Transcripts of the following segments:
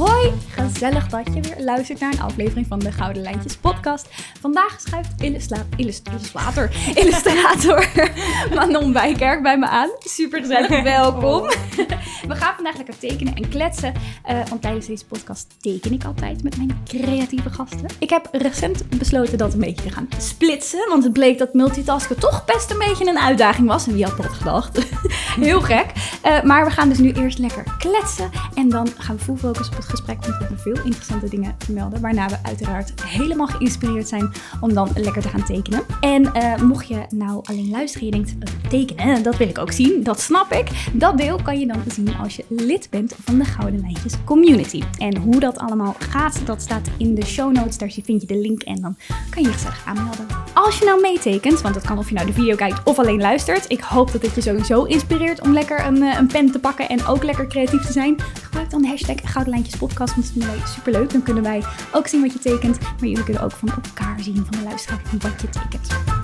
Hoi, gezellig dat je weer luistert naar een aflevering van de Gouden Lijntjes podcast. Vandaag schuift illustra illust illustrator, illustrator Manon Bijkerk bij me aan. Super gezellig, welkom. We gaan vandaag lekker tekenen en kletsen, uh, want tijdens deze podcast teken ik altijd met mijn creatieve gasten. Ik heb recent besloten dat een beetje te gaan splitsen, want het bleek dat multitasken toch best een beetje een uitdaging was. En wie had dat gedacht? Heel gek. Uh, maar we gaan dus nu eerst lekker kletsen en dan gaan we full focus op het gesprek, want we veel interessante dingen te melden. Waarna we uiteraard helemaal geïnspireerd zijn om dan lekker te gaan tekenen. En uh, mocht je nou alleen luisteren en je denkt, tekenen, dat wil ik ook zien, dat snap ik. Dat deel kan je dan zien als je lid bent van de Gouden Lijntjes Community. En hoe dat allemaal gaat, dat staat in de show notes. Daar vind je de link en dan kan je je gezellig aanmelden. Als je nou meetekent, want dat kan of je nou de video kijkt of alleen luistert. Ik hoop dat het je sowieso inspireert om lekker een, een pen te pakken en ook lekker creatief te zijn. Gebruik dan de hashtag Gouden Lijntjes Podcast, want dat vinden wij super leuk. Dan kunnen wij ook zien wat je tekent, maar jullie kunnen ook van elkaar zien, van de luisteraar, wat je tekent.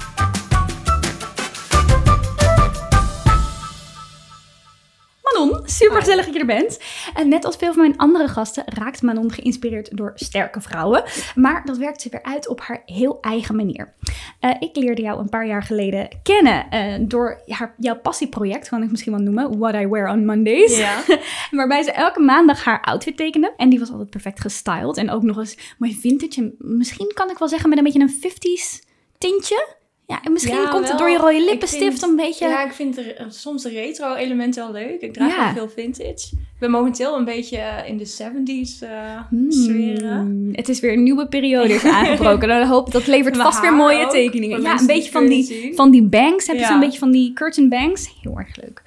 Manon, super gezellig dat je er bent. En net als veel van mijn andere gasten raakt Manon geïnspireerd door sterke vrouwen. Maar dat werkt ze weer uit op haar heel eigen manier. Uh, ik leerde jou een paar jaar geleden kennen uh, door haar, jouw passieproject, kan ik misschien wel noemen. What I Wear on Mondays. Ja. Waarbij ze elke maandag haar outfit tekende. En die was altijd perfect gestyled. En ook nog eens mooi vintage. En misschien kan ik wel zeggen met een beetje een 50s tintje. Ja, en misschien ja, komt het door je rode lippenstift een beetje... Ja, ik vind er, soms de retro-elementen wel leuk. Ik draag ja. veel vintage. Ben momenteel een beetje in de 70s uh, hmm. sferen. Het is weer een nieuwe periode is aangebroken. Dan hoop dat levert vast weer mooie ook, tekeningen. Ja, een beetje van die, van die bangs. Heb je ja. zo'n beetje van die curtain bangs? Heel erg leuk.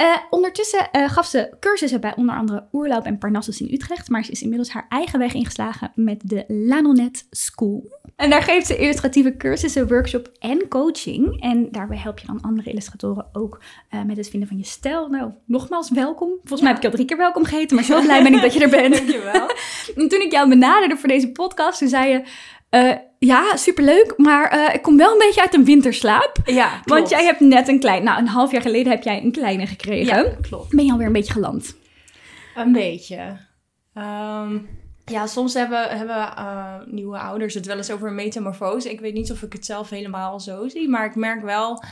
Uh, ondertussen uh, gaf ze cursussen bij onder andere Oerloop en Parnassus in Utrecht. Maar ze is inmiddels haar eigen weg ingeslagen met de Lanonet School. En daar geeft ze illustratieve cursussen, workshop en coaching. En daarbij help je dan andere illustratoren ook met het vinden van je stijl. Nou, nogmaals welkom. Volgens ja. mij heb ik al drie keer welkom geheten, maar zo blij ben ik dat je er bent. Dankjewel. en toen ik jou benaderde voor deze podcast, toen zei je... Uh, ja, superleuk, maar uh, ik kom wel een beetje uit een winterslaap. Ja, klopt. Want jij hebt net een klein... Nou, een half jaar geleden heb jij een kleine gekregen. Ja, klopt. Ben je alweer een beetje geland? Een beetje. Um, ja, soms hebben, hebben uh, nieuwe ouders het wel eens over een metamorfose. Ik weet niet of ik het zelf helemaal zo zie, maar ik merk wel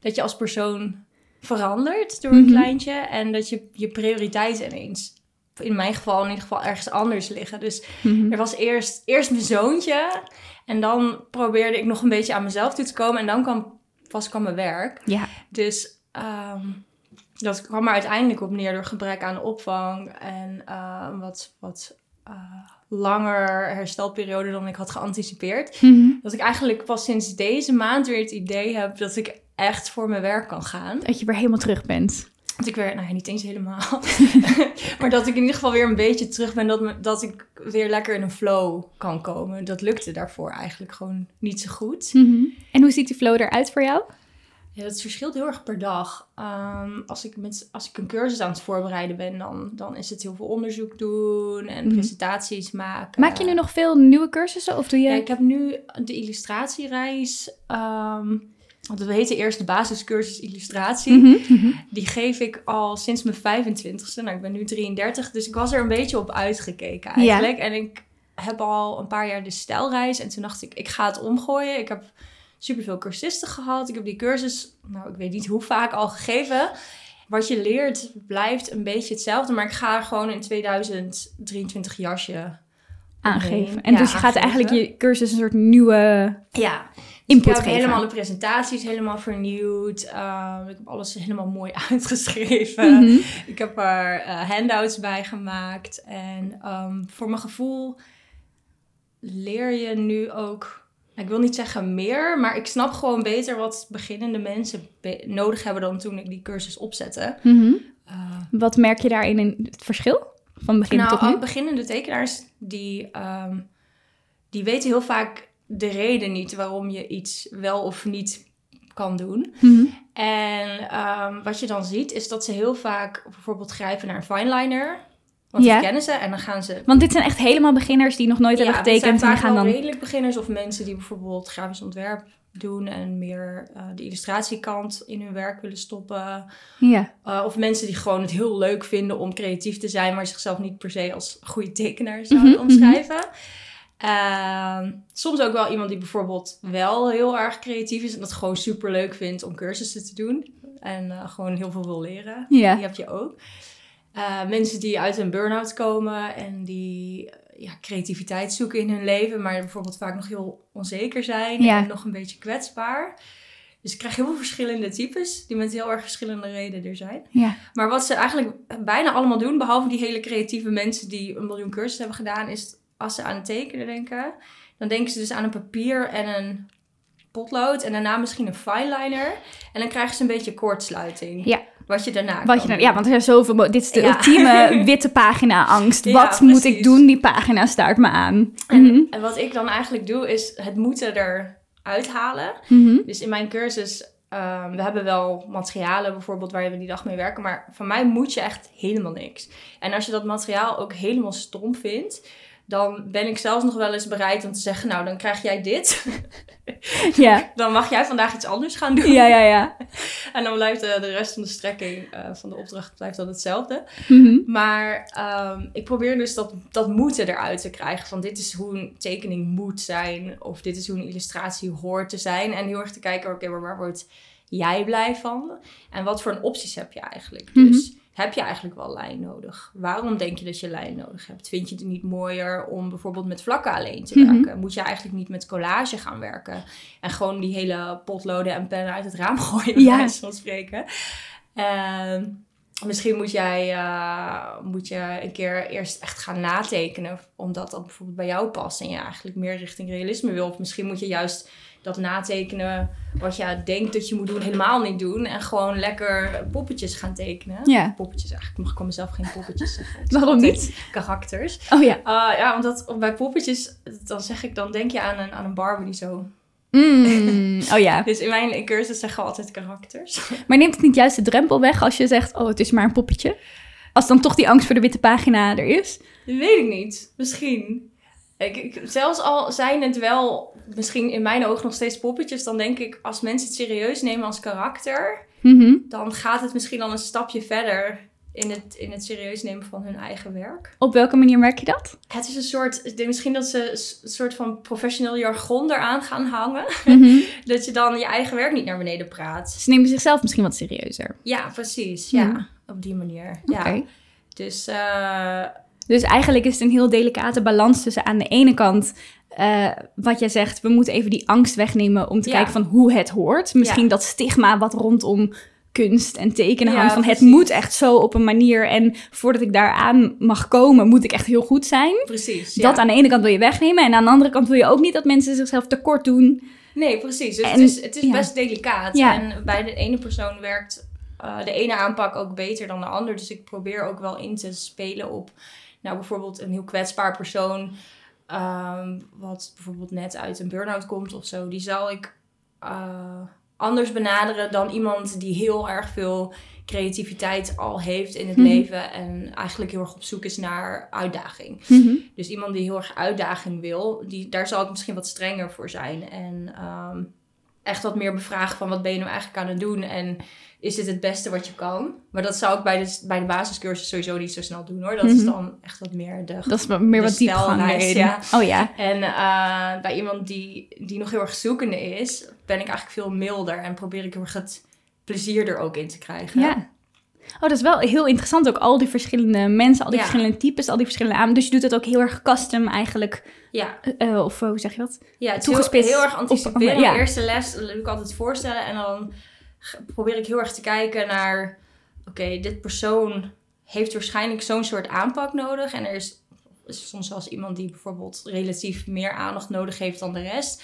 dat je als persoon verandert door een mm-hmm. kleintje en dat je je prioriteiten ineens, in mijn geval in ieder geval, ergens anders liggen. Dus mm-hmm. er was eerst, eerst mijn zoontje en dan probeerde ik nog een beetje aan mezelf toe te komen en dan kwam, pas kwam mijn werk. Ja. Dus um, dat kwam er uiteindelijk op neer door gebrek aan opvang en uh, wat, wat uh, langer herstelperiode dan ik had geanticipeerd. Mm-hmm. Dat ik eigenlijk pas sinds deze maand weer het idee heb dat ik echt voor mijn werk kan gaan. Dat je weer helemaal terug bent. Dat ik weer, nou ja, niet eens helemaal. maar dat ik in ieder geval weer een beetje terug ben. Dat, me, dat ik weer lekker in een flow kan komen. Dat lukte daarvoor eigenlijk gewoon niet zo goed. Mm-hmm. En hoe ziet die flow eruit voor jou? Ja, dat verschilt heel erg per dag. Um, als, ik met, als ik een cursus aan het voorbereiden ben, dan, dan is het heel veel onderzoek doen en mm-hmm. presentaties maken. Maak je nu nog veel nieuwe cursussen? Of doe je... Ja, ik heb nu de illustratiereis. Um, want we heten eerst de basiscursus illustratie. Mm-hmm. Die geef ik al sinds mijn 25ste. Nou, ik ben nu 33, dus ik was er een beetje op uitgekeken eigenlijk. Ja. En ik heb al een paar jaar de stijlreis. En toen dacht ik, ik ga het omgooien. Ik heb superveel cursisten gehad. Ik heb die cursus, nou, ik weet niet hoe vaak al gegeven. Wat je leert blijft een beetje hetzelfde, maar ik ga gewoon in 2023 jasje aangeven. En ja, dus je gaat eigenlijk je cursus een soort nieuwe ja. Input dus ik geven. helemaal de presentaties helemaal vernieuwd. Uh, ik heb alles helemaal mooi uitgeschreven. Mm-hmm. Ik heb er uh, handouts bij gemaakt. En um, voor mijn gevoel leer je nu ook ik wil niet zeggen meer, maar ik snap gewoon beter wat beginnende mensen nodig hebben dan toen ik die cursus opzette. Mm-hmm. Uh, wat merk je daarin in het verschil van begin nou, tot nu? beginnende tekenaars die, um, die weten heel vaak de reden niet waarom je iets wel of niet kan doen. Mm-hmm. En um, wat je dan ziet is dat ze heel vaak bijvoorbeeld grijpen naar een fineliner want Ja. die kennen ze en dan gaan ze... Want dit zijn echt helemaal beginners die nog nooit hebben ja, getekend. En vaak gaan dan... redelijk beginners of mensen die bijvoorbeeld grafisch ontwerp doen en meer uh, de illustratiekant in hun werk willen stoppen. Ja. Uh, of mensen die gewoon het heel leuk vinden om creatief te zijn, maar zichzelf niet per se als goede tekenaar zouden Mhm, omschrijven. Ehm, soms ook wel iemand die bijvoorbeeld wel heel erg creatief is en dat gewoon super leuk vindt om cursussen te doen. En uh, gewoon heel veel wil leren. Ja. Die heb je ook. Uh, mensen die uit een burn-out komen en die ja, creativiteit zoeken in hun leven, maar bijvoorbeeld vaak nog heel onzeker zijn Ja. en nog een beetje kwetsbaar. Dus ik krijg heel veel verschillende types die met heel erg verschillende redenen er zijn. Ja. Maar wat ze eigenlijk bijna allemaal doen, behalve die hele creatieve mensen die een miljoen cursussen hebben gedaan, is als ze aan het tekenen denken, dan denken ze dus aan een papier en een potlood en daarna misschien een fineliner. En dan krijgen ze een beetje koortsluiting. Ja. Wat je daarna Wat je dan, ja, want er is zoveel. Dit is de Ja. ultieme witte pagina angst. Ja, Wat moet ik doen? Die pagina staart me aan. En, Mhm. en wat ik dan eigenlijk doe, is het moeten eruit halen. Mhm. Dus in mijn cursus, ehm, we hebben wel materialen bijvoorbeeld waar we die dag mee werken. Maar van mij moet je echt helemaal niks. En als je dat materiaal ook helemaal stom vindt, dan ben ik zelfs nog wel eens bereid om te zeggen, nou dan krijg jij dit. Ja. Dan mag jij vandaag iets anders gaan doen. ja, ja, ja. En dan blijft de, de rest van de strekking eh, van de opdracht blijft dan hetzelfde. Mhm. Maar ehm, ik probeer dus dat, dat moeten eruit te krijgen. Van dit is hoe een tekening moet zijn. Of dit is hoe een illustratie hoort te zijn. En heel erg te kijken, oké, maar waar wordt jij blij van? En wat voor een opties heb je eigenlijk? Mhm. Dus heb je eigenlijk wel lijn nodig? Waarom denk je dat je lijn nodig hebt? Vind je het niet mooier om bijvoorbeeld met vlakken alleen te Mhm. werken? Moet je eigenlijk niet met collage gaan werken? En gewoon die hele potloden en pennen uit het raam gooien, bij Ja. wijze van spreken. Ehm, Misschien moet jij eh, moet je een keer eerst echt gaan natekenen, omdat dat bijvoorbeeld bij jou past en je eigenlijk meer richting realisme wil. Of misschien moet je juist dat natekenen wat je denkt dat je moet doen, helemaal niet doen. En gewoon lekker poppetjes gaan tekenen. Ja. Poppetjes eigenlijk, mag ik mezelf geen poppetjes zeggen. Waarom niet? Karakters. Oh ja. Ah, ja, omdat bij poppetjes, dan zeg ik, dan denk je aan een, aan een Barbie die zo... Mm. Oh ja. Dus in mijn cursus zeggen we altijd karakters. Maar neemt het niet juist de drempel weg als je zegt, oh, het is maar een poppetje? Als dan toch die angst voor de witte pagina er is? Dat weet ik niet. Misschien. Ik, ik- zelfs al zijn het wel misschien in mijn ogen nog steeds poppetjes, dan denk ik als mensen het serieus nemen als karakter, Mhm. dan gaat het misschien al een stapje verder in het, in het serieus nemen van hun eigen werk. Op welke manier merk je dat? Het is een soort, misschien dat ze een soort van professioneel jargon eraan gaan hangen. Mhm. Dat je dan je eigen werk niet naar beneden praat. Ze nemen zichzelf misschien wat serieuzer. Ja, precies. Ja. Ja, op die manier. Ja. Oké. Dus eh, Dus eigenlijk is het een heel delicate balans tussen aan de ene kant... eh, wat jij zegt, we moeten even die angst wegnemen om te Ja. kijken van hoe het hoort. Misschien Ja. dat stigma wat rondom kunst en tekenen Ja, hangt. Van het moet echt zo op een manier en voordat ik daaraan mag komen moet ik echt heel goed zijn. precies. Dat aan de ene kant wil je wegnemen en aan de andere kant wil je ook niet dat mensen zichzelf tekort doen. Nee, precies. Dus En- het is, het is best delicaat. En bij de ene persoon werkt eh, de ene aanpak ook beter dan de ander. Dus ik probeer ook wel in te spelen op, nou bijvoorbeeld een heel kwetsbaar persoon, ehm, wat bijvoorbeeld net uit een burn-out komt of zo. Die zal ik eh, anders benaderen dan iemand die heel erg veel creativiteit al heeft in het Mhm. leven en eigenlijk heel erg op zoek is naar uitdaging. Dus iemand die heel erg uitdaging wil, die, daar zal ik misschien wat strenger voor zijn. En ehm, echt wat meer bevragen van wat ben je nou eigenlijk aan het doen en is dit het beste wat je kan? Maar dat zou ik bij de, bij de basiscursus sowieso niet zo snel doen hoor. Dat is Mhm. dan echt wat meer de... Dat is meer wat diepgang ja. Oh ja. En eh, bij iemand die, die nog heel erg zoekende is, ben ik eigenlijk veel milder en probeer ik heel erg het plezier er ook in te krijgen. Ja. Oh, dat is wel heel interessant ook. Al die verschillende mensen, al die Ja. verschillende types, al die verschillende aan. Dus je doet het ook heel erg custom eigenlijk. ja. eh, of eh, hoe zeg je dat? Ja, het is heel, erg op- anticiperen. ja. De eerste les doe ik altijd voorstellen en dan probeer ik heel erg te kijken naar... Oké, dit persoon heeft waarschijnlijk zo'n soort aanpak nodig. En er is, is soms zelfs iemand die bijvoorbeeld relatief meer aandacht nodig heeft dan de rest.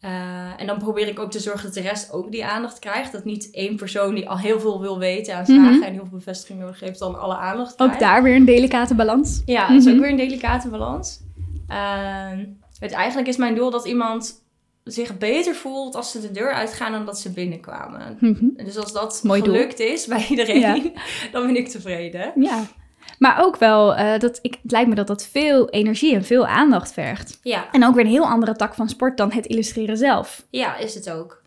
Eh, en dan probeer ik ook te zorgen dat de rest ook die aandacht krijgt. Dat niet één persoon die al heel veel wil weten aan vragen Mhm. en heel veel bevestiging nodig heeft, dan alle aandacht krijgt. Ook daar weer een delicate balans. Ja, dat is Mhm. ook weer een delicate balans. Ehm, het, eigenlijk is mijn doel dat iemand zich beter voelt als ze de deur uitgaan dan dat ze binnenkwamen. Mhm. Dus als dat Mooi doel. gelukt is bij iedereen, Ja. dan ben ik tevreden. Ja. Maar ook wel, eh, dat ik, het lijkt me dat dat veel energie en veel aandacht vergt. Ja, En ook weer een heel andere tak van sport dan het illustreren zelf. ja is het ook.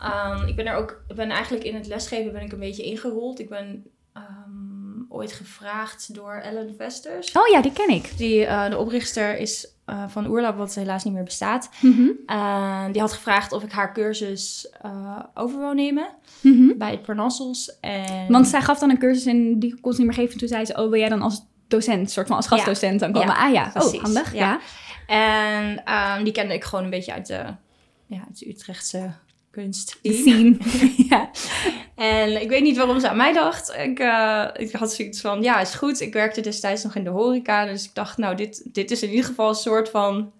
Ehm, ik ben er ook, ik ben eigenlijk in het lesgeven ben ik een beetje ingerold. Ik ben ehm, ooit gevraagd door Ellen Vesters. Oh ja, die ken ik. Die, eh, de oprichter is eh, van Oerlap, wat helaas niet meer bestaat. Mhm. Uh, die had gevraagd of ik haar cursus eh, over wil nemen Mhm. bij het Parnassos. En... Want zij gaf dan een cursus en die kon ze niet meer geven. Toen zei ze, oh wil jij dan als docent, soort van als gastdocent dan komen? Ja, ah ja, precies. oh handig, ja. Ja. En ehm, die kende ik gewoon een beetje uit de, ja, uit de Utrechtse kunst. Scene. ja. En ik weet niet waarom ze aan mij dacht. Ik, eh, ik had zoiets van, ja, is goed. Ik werkte destijds nog in de horeca. Dus ik dacht, nou, dit, dit is in ieder geval een soort van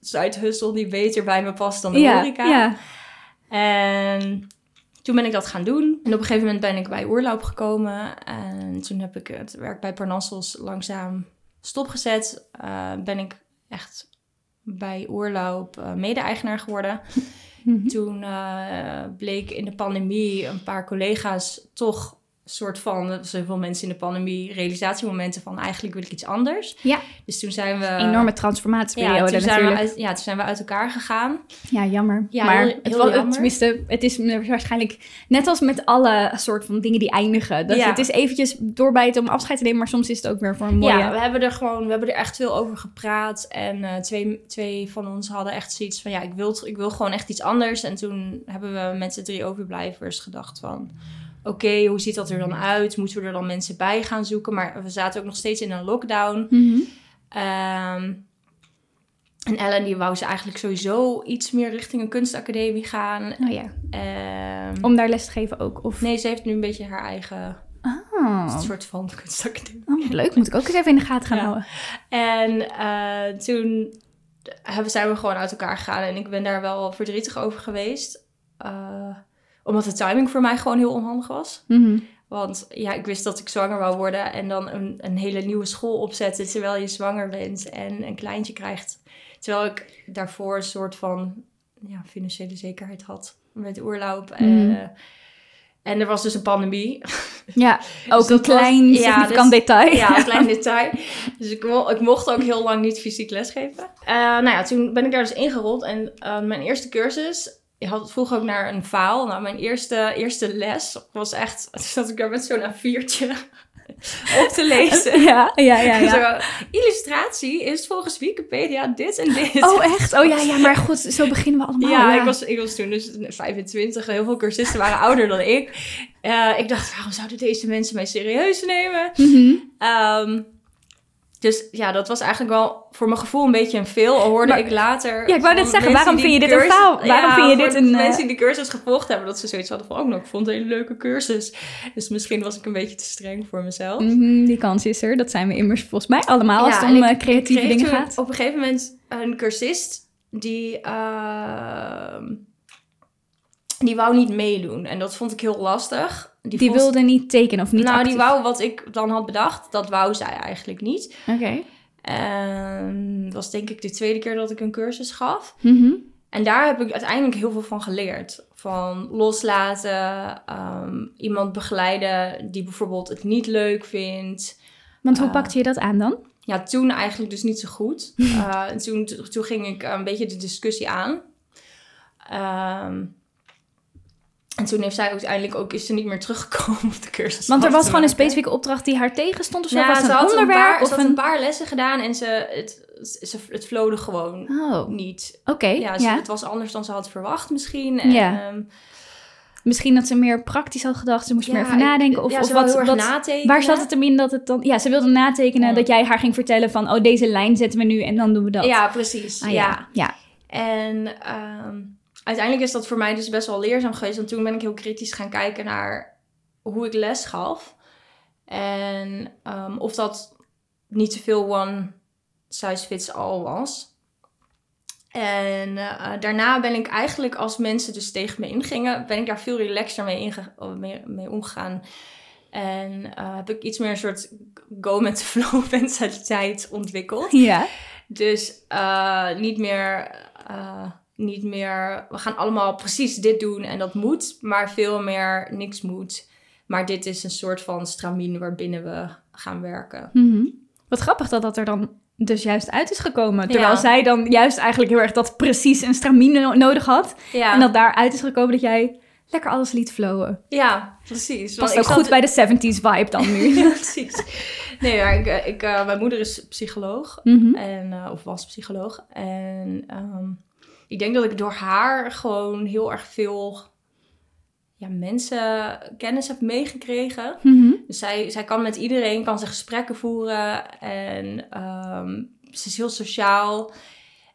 side hustle die beter bij me past dan de Ja, horeca. ja. En toen ben ik dat gaan doen. En op een gegeven moment ben ik bij Oerloop gekomen. En toen heb ik het werk bij Parnassos langzaam stopgezet. Eh, ben ik echt bij Oerloop eh, mede-eigenaar geworden. Toen eh, bleek in de pandemie een paar collega's toch soort van, er zijn veel mensen in de pandemie, realisatiemomenten van eigenlijk wil ik iets anders. Ja. Dus toen zijn we... Enorme ja, transformatieperiode toen zijn we uit, ja, toen zijn we uit elkaar gegaan. Ja, jammer. Ja, maar heel- het, was, jammer. tenminste, het is waarschijnlijk net als met alle soort van dingen die eindigen. Dat Ja. Het is eventjes doorbijten om afscheid te nemen, maar soms is het ook weer voor een mooie... Ja, we hebben er gewoon, we hebben er echt veel over gepraat. En eh, twee, twee van ons hadden echt zoiets van, ja, ik wil, ik wil gewoon echt iets anders. En toen hebben we met z'n drie overblijvers gedacht van, oké, hoe ziet dat er dan uit? Moeten we er dan mensen bij gaan zoeken? Maar we zaten ook nog steeds in een lockdown. Mhm. Ehm, en Ellen die wou ze eigenlijk sowieso iets meer richting een kunstacademie gaan. Oh ja, Ehm, om daar les te geven ook. Of... Nee, ze heeft nu een beetje haar eigen Oh. soort van kunstacademie. Oh, leuk. Moet ik ook eens even in de gaten gaan Ja. houden. En eh, toen hebben, zijn we gewoon uit elkaar gegaan. En ik ben daar wel verdrietig over geweest. Eh, omdat de timing voor mij gewoon heel onhandig was. Mhm. Want ja, ik wist dat ik zwanger wou worden. En dan een, een hele nieuwe school opzetten terwijl je zwanger bent en een kleintje krijgt. Terwijl ik daarvoor een soort van ja, financiële zekerheid had met oorloop. Eh, en er was dus een pandemie. Ja, ook Dus een dat was- klein ja, dus- detail. Ja, een klein detail. Dus ik, mo- ik mocht ook heel lang niet fysiek lesgeven. Eh nou ja, toen ben ik daar dus ingerold. En eh, mijn eerste cursus, je had vroeg ook naar een faal. Nou, mijn eerste, eerste les was echt... Zat ik daar met zo'n A4'tje op te lezen. Ja, ja, ja. ja. Zo, illustratie is volgens Wikipedia dit en dit. Oh, echt? Oh ja, ja, maar goed, zo beginnen we allemaal. Ja, Ik, was, ik was toen dus 25. Heel veel cursisten waren ouder dan ik. Eh, ik dacht, waarom zouden deze mensen mij serieus nemen? Ehm, dus ja, dat was eigenlijk wel voor mijn gevoel een beetje een veel. Al hoorde Maar- ik later. Ja, ik wou net zeggen, waarom vind je dit een faal? Waarom Ja, vind je dit een, eh, Mensen die de cursus gevolgd hebben, dat ze zoiets hadden van... Oh, nou, ik vond het een hele leuke cursus. Dus misschien was ik een beetje te streng voor mezelf. Mhm, die kans is er. Dat zijn we immers volgens mij allemaal als het om ik- eh, creatieve dingen gaat. op een gegeven moment een cursist die, ehm, die wou niet meedoen. En dat vond ik heel lastig. Die, vond- wilde niet tekenen of niet Nou, actief. die wou wat ik dan had bedacht. Dat wou zij eigenlijk niet. Oké. En dat was denk ik de tweede keer dat ik een cursus gaf. Mhm. En daar heb ik uiteindelijk heel veel van geleerd. Van loslaten, ehm, iemand begeleiden die bijvoorbeeld het niet leuk vindt. Want hoe Ah. pakte je dat aan dan? Ja, toen eigenlijk dus niet zo goed. Eh, en toen, toen ging ik een beetje de discussie aan. Ehm, en toen heeft zij uiteindelijk ook, is ze niet meer teruggekomen op de cursus. Want er was gewoon een specifieke opdracht die haar tegenstond of zo? Ja, was ze een had een onderwerp paar, of ze had een... een paar lessen gedaan en ze, het, ze, het flowde gewoon Oh, oké. niet. Ja, Ja, het was anders dan ze had verwacht misschien. En, Ja. ehm, Misschien dat ze meer praktisch had gedacht. Ze moest ja, meer even nadenken. Of, ja, of wat, heel erg wat, natekenen. waar zat het hem in dat het dan... Ja, ze wilde natekenen dat jij haar ging vertellen van... Oh, deze lijn zetten we nu en dan doen we dat. Ja, precies. Ah, ja. ja. ja. En ehm, uiteindelijk is dat voor mij dus best wel leerzaam geweest. Want toen ben ik heel kritisch gaan kijken naar hoe ik les gaf. En ehm, of dat niet te veel one size fits all was. En eh, daarna ben ik eigenlijk, als mensen dus tegen me ingingen, ben ik daar veel relaxer mee, mee, mee omgegaan. En eh, heb ik iets meer een soort go met the flow mentaliteit ontwikkeld. Ja. Dus eh, niet meer, niet meer, we gaan allemaal precies dit doen en dat moet, maar veel meer niks moet. Maar dit is een soort van stramien waarbinnen we gaan werken. Mhm. Wat grappig dat dat er dan dus juist uit is gekomen. Terwijl Ja. zij dan juist eigenlijk heel erg dat precies een stramine no- nodig had. Ja, En dat daaruit is gekomen dat jij lekker alles liet flowen. ja precies. Past ook goed bij de 70s vibe dan nu. Ja, precies. Nee, maar ik, eh, ik, eh, mijn moeder is psycholoog. Mhm. En, eh, of was psycholoog. En ehm, ik denk dat ik door haar gewoon heel erg veel ja, mensen kennis heb meegekregen. Mhm. Dus zij, zij kan met iedereen, kan ze gesprekken voeren. En ehm, ze is heel sociaal.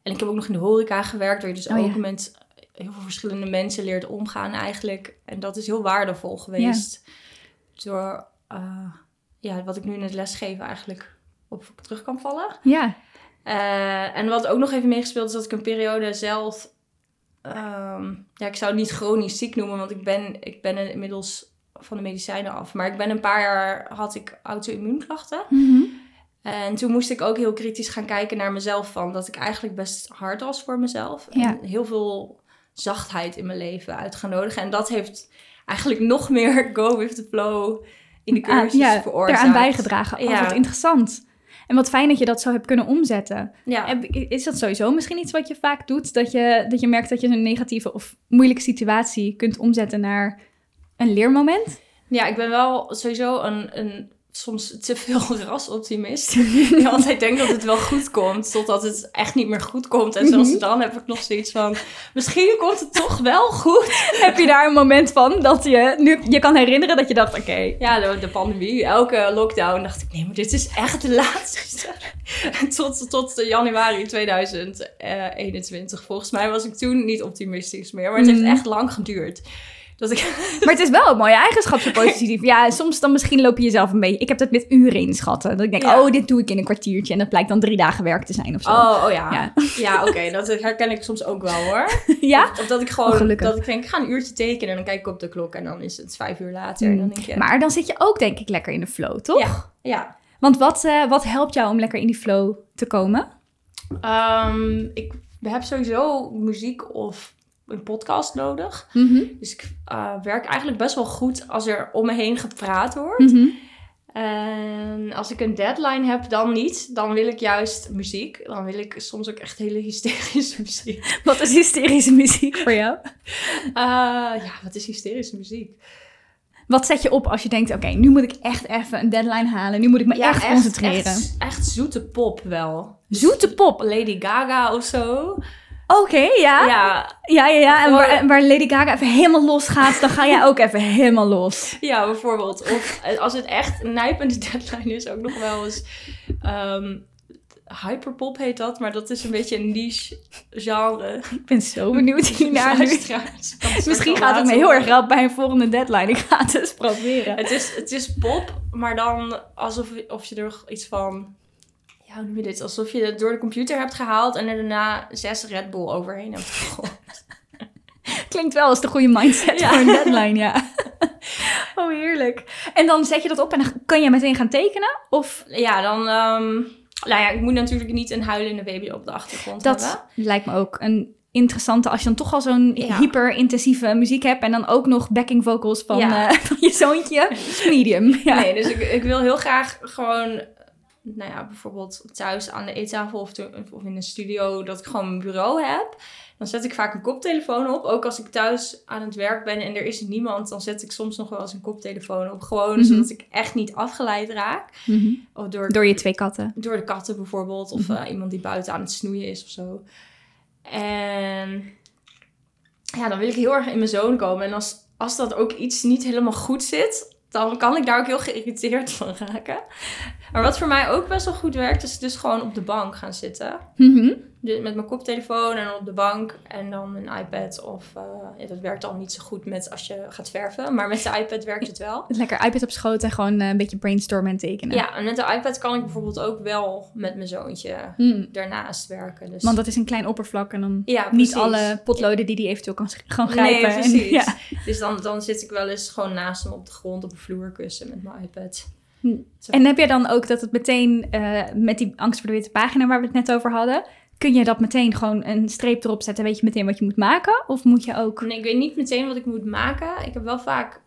En ik heb ook nog in de horeca gewerkt, waar je dus Oh, ja. ook met heel veel verschillende mensen leert omgaan eigenlijk. En dat is heel waardevol geweest. Door eh, ja, wat ik nu in het lesgeven eigenlijk op terug kan vallen. Ja. Eh, en wat ook nog even meegespeeld is dat ik een periode zelf... ehm, ja, ik zou het niet chronisch ziek noemen, want ik ben, ik ben inmiddels van de medicijnen af. Maar ik ben een paar jaar, had ik auto-immuunklachten. Mhm. En toen moest ik ook heel kritisch gaan kijken naar mezelf. Van dat ik eigenlijk best hard was voor mezelf. Ja. En heel veel zachtheid in mijn leven uit gaan nodigen. En dat heeft eigenlijk nog meer go with the flow in de Ah, cursus ja, veroorzaakt. eraan bijgedragen. Oh, Ja. wat interessant. En wat fijn dat je dat zo hebt kunnen omzetten. Ja. Is dat sowieso misschien iets wat je vaak doet? Dat je, dat je merkt dat je een negatieve of moeilijke situatie kunt omzetten naar een leermoment? Ja, ik ben wel sowieso een, een soms te veel rasoptimist. Die altijd denkt dat het wel goed komt, totdat het echt niet meer goed komt. En zelfs Mhm. dan heb ik nog zoiets van, misschien komt het toch wel goed. Heb je daar een moment van dat je nu je kan herinneren dat je dacht, oké, Ja, de, de pandemie, elke lockdown dacht ik, nee, maar dit is echt de laatste. tot, tot januari 2021. Volgens mij was ik toen niet optimistisch meer, maar het heeft Mhm. echt lang geduurd. Dat ik, Maar het is wel een mooie eigenschap, zo positief. Ja, soms dan misschien loop je jezelf een beetje... Ik heb dat met uren inschatten. Dat ik denk, Ja. oh, dit doe ik in een kwartiertje. En dat blijkt dan drie dagen werk te zijn of zo. oh, oh ja. Ja. Ja, oké, dat herken ik soms ook wel hoor. ja? Of, of dat ik gewoon, dat ik denk, ik ga een uurtje tekenen en dan kijk ik op de klok en dan is het vijf uur later. En dan denk je, Maar dan zit je ook denk ik lekker in de flow, toch? Ja, ja. Want wat, eh, wat helpt jou om lekker in die flow te komen? Ehm, ik heb sowieso muziek of een podcast nodig. Mhm. Dus ik eh, werk eigenlijk best wel goed als er om me heen gepraat wordt. Mhm. En als ik een deadline heb, dan niet. Dan wil ik juist muziek. Dan wil ik soms ook echt hele hysterische muziek. Wat is hysterische muziek voor jou? Eh, ja, wat is hysterische muziek? Wat zet je op als je denkt, oké, nu moet ik echt even een deadline halen. Nu moet ik me Ja, echt, concentreren. Echt, echt zoete pop wel. Zoete pop. Lady Gaga of zo. Oké, ja. ja. Ja, Ja, ja, En waar, Lady Gaga even helemaal los gaat, dan ga jij ook even helemaal los. ja, bijvoorbeeld. Of als het echt een nijpende deadline is, ook nog wel eens... ehm, hyperpop heet dat, maar dat is een beetje een niche genre. Ik ben zo benieuwd hiernaar nu. Misschien gaat het me heel erg helpen bij een volgende deadline. Ik ga het eens proberen. Het is, het is pop, maar dan alsof of je er iets van... Ja, hoe noem je dit? Alsof je het door de computer hebt gehaald en er daarna zes Red Bull overheen hebt gegooid. Klinkt wel als de goede mindset Ja. voor een deadline, ja. Oh, heerlijk. En dan zet je dat op en dan kan je meteen gaan tekenen? Of Ja, dan... ehm, nou ja, ik moet natuurlijk niet een huilende baby op de achtergrond hebben. dat lijkt me ook een interessante... Als je dan toch al zo'n Ja. hyper-intensieve muziek hebt... en dan ook nog backing vocals van, Ja. eh, van je zoontje. medium. Ja. Nee, dus ik, ik wil heel graag gewoon, nou ja, bijvoorbeeld thuis aan de eettafel of, te- of in een studio, dat ik gewoon een bureau heb. Dan zet ik vaak een koptelefoon op. Ook als ik thuis aan het werk ben en er is niemand, dan zet ik soms nog wel eens een koptelefoon op. Gewoon Mhm. zodat ik echt niet afgeleid raak. Mhm. Of door, Door je twee katten. door de katten bijvoorbeeld. Of Mhm. eh, iemand die buiten aan het snoeien is of zo. En ja, dan wil ik heel erg in mijn zoon komen. En als, als dat ook iets niet helemaal goed zit, dan kan ik daar ook heel geïrriteerd van raken. Maar wat voor mij ook best wel goed werkt, is dus gewoon op de bank gaan zitten. Mhm. Dus met mijn koptelefoon en op de bank en dan een iPad. Of eh, ja, dat werkt dan niet zo goed met als je gaat verven. Maar met de iPad werkt het wel. Lekker iPad op schoot en gewoon eh, een beetje brainstormen en tekenen. Ja, en met de iPad kan ik bijvoorbeeld ook wel met mijn zoontje Hmm. daarnaast werken. Dus Want dat is een klein oppervlak en dan ja, niet alle potloden die die eventueel kan gaan Nee, grijpen. En- precies. ja. Dus dan, dan zit ik wel eens gewoon naast hem op de grond op een vloerkussen met mijn iPad. Hm. Zo. En heb je dan ook dat het meteen eh, met die angst voor de witte pagina waar we het net over hadden, kun je dat meteen gewoon een streep erop zetten? Weet je meteen wat je moet maken? Of moet je ook. Nee, ik weet niet meteen wat ik moet maken. Ik heb wel vaak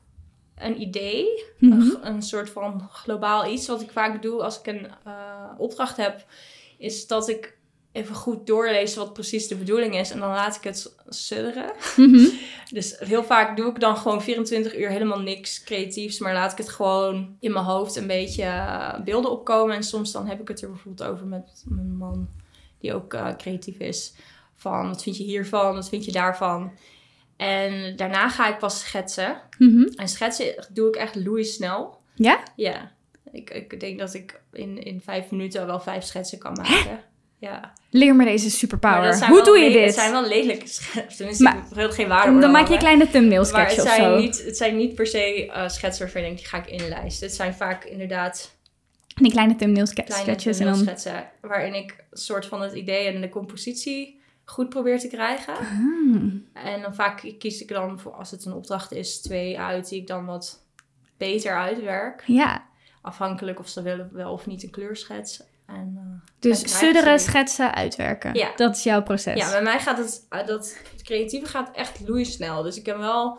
een idee, Mhm. een, een soort van globaal iets. Wat ik vaak doe als ik een eh, opdracht heb, is dat ik even goed doorlees wat precies de bedoeling is. En dan laat ik het sudderen. Mhm. Dus heel vaak doe ik dan gewoon 24 uur helemaal niks creatiefs. Maar laat ik het gewoon in mijn hoofd een beetje eh, beelden opkomen. En soms dan heb ik het er bijvoorbeeld over met mijn man, die ook eh, creatief is. Van wat vind je hiervan, wat vind je daarvan. En daarna ga ik pas schetsen. Mhm. En schetsen doe ik echt loeisnel. Ja? Ja, ik, ik denk dat ik in, in vijf minuten wel vijf schetsen kan maken. Ja. Leer me deze superpower. Hoe doe je le- Het dit? zijn wel lelijke schetsen. Tenminste, Maar- ik wil geen waarde Dan maak je kleine thumbnail sketches of zijn, zo. niet, het zijn niet per se schetsen waarvan je denkt, die ga ik inlijsten. Het zijn vaak inderdaad Die kleine thumbnail ske- kleine sketches en dan... schetsen waarin ik een soort van het idee en de compositie goed probeer te krijgen. Hmm. En dan vaak kies ik dan, voor, als het een opdracht is, twee uit die ik dan wat beter uitwerk. Ja, Afhankelijk of ze willen wel of niet een kleurschets. En, eh, dus sudderen, schetsen, uitwerken. Ja. Dat is jouw proces. Ja, bij mij gaat het, eh, dat, het creatieve gaat echt loeisnel. Dus ik heb wel,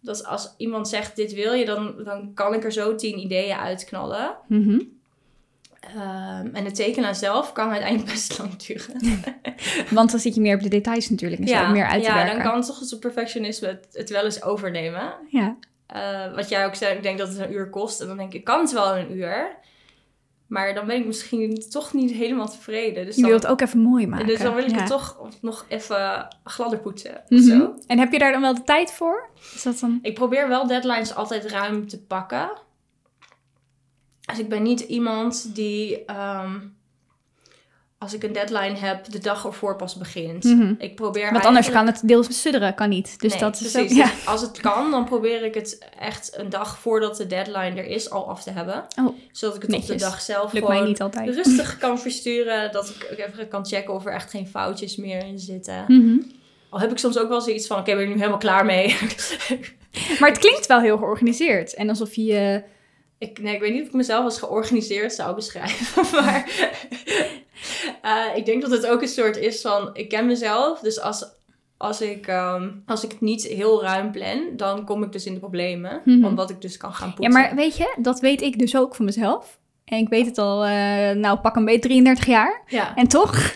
dat als iemand zegt dit wil je, dan, dan kan ik er zo tien ideeën uitknallen. Mhm. Ehm, en het tekenen zelf kan uiteindelijk best lang duren. Want dan zit je meer op de details natuurlijk. En zo ook meer uit te ja werken. dan kan toch het perfectionisme het, het wel eens overnemen. Ja. Eh, wat jij ook zei, ik denk dat het een uur kost. En dan denk ik, kan het wel een uur. Maar dan ben ik misschien toch niet helemaal tevreden. Dus Je dan, wilt het ook even mooi maken. dus dan wil ik Ja. het toch nog even gladder poetsen. Mhm. zo. En heb je daar dan wel de tijd voor? Is dat dan... Ik probeer wel deadlines altijd ruim te pakken. Dus ik ben niet iemand die, ehm, als ik een deadline heb, de dag ervoor pas begint. Mhm. Ik probeer Want anders kan het deels sudderen, kan niet. Dus Nee, dat is precies. ook... Ja. Dus als het kan, dan probeer ik het echt een dag voordat de deadline er is al af te hebben. Oh, Zodat ik het op de dag zelf Lukt gewoon mij niet altijd. rustig kan versturen. Dat ik ook even kan checken of er echt geen foutjes meer in zitten. Mhm. Al heb ik soms ook wel zoiets van, oké, ben ik nu helemaal klaar mee? Maar het klinkt wel heel georganiseerd. En alsof je... Ik, nee, ik weet niet of ik mezelf als georganiseerd zou beschrijven, maar eh, ik denk dat het ook een soort is van, ik ken mezelf, dus als, als, ik, ehm, als ik het niet heel ruim plan, dan kom ik dus in de problemen, Mhm. omdat ik dus kan gaan Ja, poetsen. maar weet je, dat weet ik dus ook van mezelf. En ik weet het al, eh, nou pak een beetje 33 jaar. Ja. En toch